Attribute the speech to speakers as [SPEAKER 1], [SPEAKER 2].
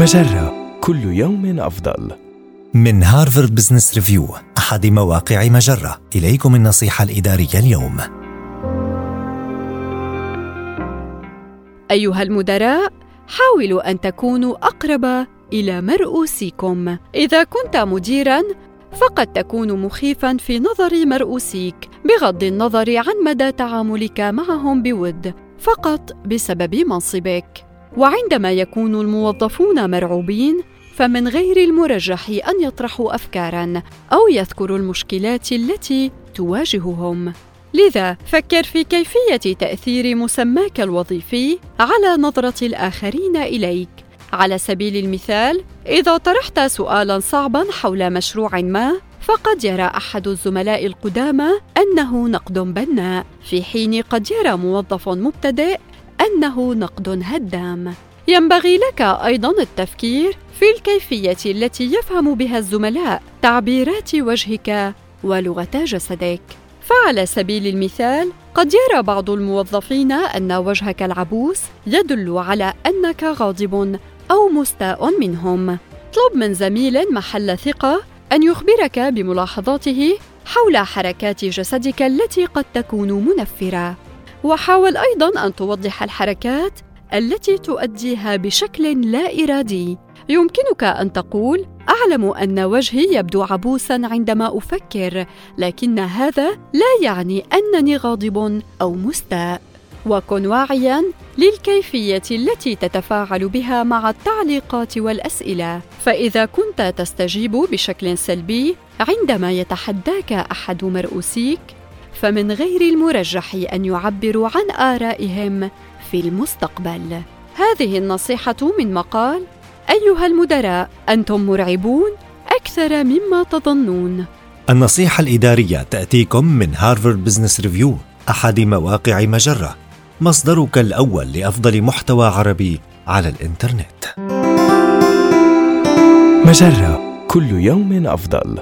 [SPEAKER 1] مجرة كل يوم أفضل.
[SPEAKER 2] من هارفارد بزنس ريفيو أحد مواقع مجرة إليكم النصيحة الإدارية اليوم
[SPEAKER 3] أيها المدراء، حاولوا أن تكونوا أقرب إلى مرؤوسيكم. إذا كنت مديراً، فقد تكون مخيفاً في نظر مرؤوسيك بغض النظر عن مدى تعاملك معهم بود، فقط بسبب منصبك. وعندما يكون الموظفون مرعوبين فمن غير المرجح أن يطرحوا افكارا أو يذكروا المشكلات التي تواجههم. لذا فكر في كيفية تأثير مسماك الوظيفي على نظرة الآخرين إليك. على سبيل المثال إذا طرحت سؤالا صعبا حول مشروع ما فقد يرى أحد الزملاء القدامى أنه نقد بناء في حين قد يرى موظف مبتدئ أنه نقد هدام. ينبغي لك أيضا التفكير في الكيفية التي يفهم بها الزملاء تعبيرات وجهك ولغة جسدك. فعلى سبيل المثال قد يرى بعض الموظفين أن وجهك العبوس يدل على أنك غاضب أو مستاء منهم. اطلب من زميل محل ثقة أن يخبرك بملاحظاته حول حركات جسدك التي قد تكون منفرة. وحاول أيضا أن توضح الحركات التي تؤديها بشكل لا إرادي. يمكنك أن تقول أعلم أن وجهي يبدو عبوسا عندما أفكر لكن هذا لا يعني أنني غاضب أو مستاء. وكن واعيا للكيفية التي تتفاعل بها مع التعليقات والأسئلة. فإذا كنت تستجيب بشكل سلبي عندما يتحداك أحد مرؤوسيك فمن غير المرجح أن يعبروا عن آرائهم في المستقبل. هذه النصيحة من مقال أيها المدراء أنتم مرعبون أكثر مما تظنون.
[SPEAKER 2] النصيحة الإدارية تأتيكم من هارفارد بزنس ريفيو أحد مواقع مجرة. مصدرك الأول لأفضل محتوى عربي على الإنترنت.
[SPEAKER 1] مجرة كل يوم أفضل.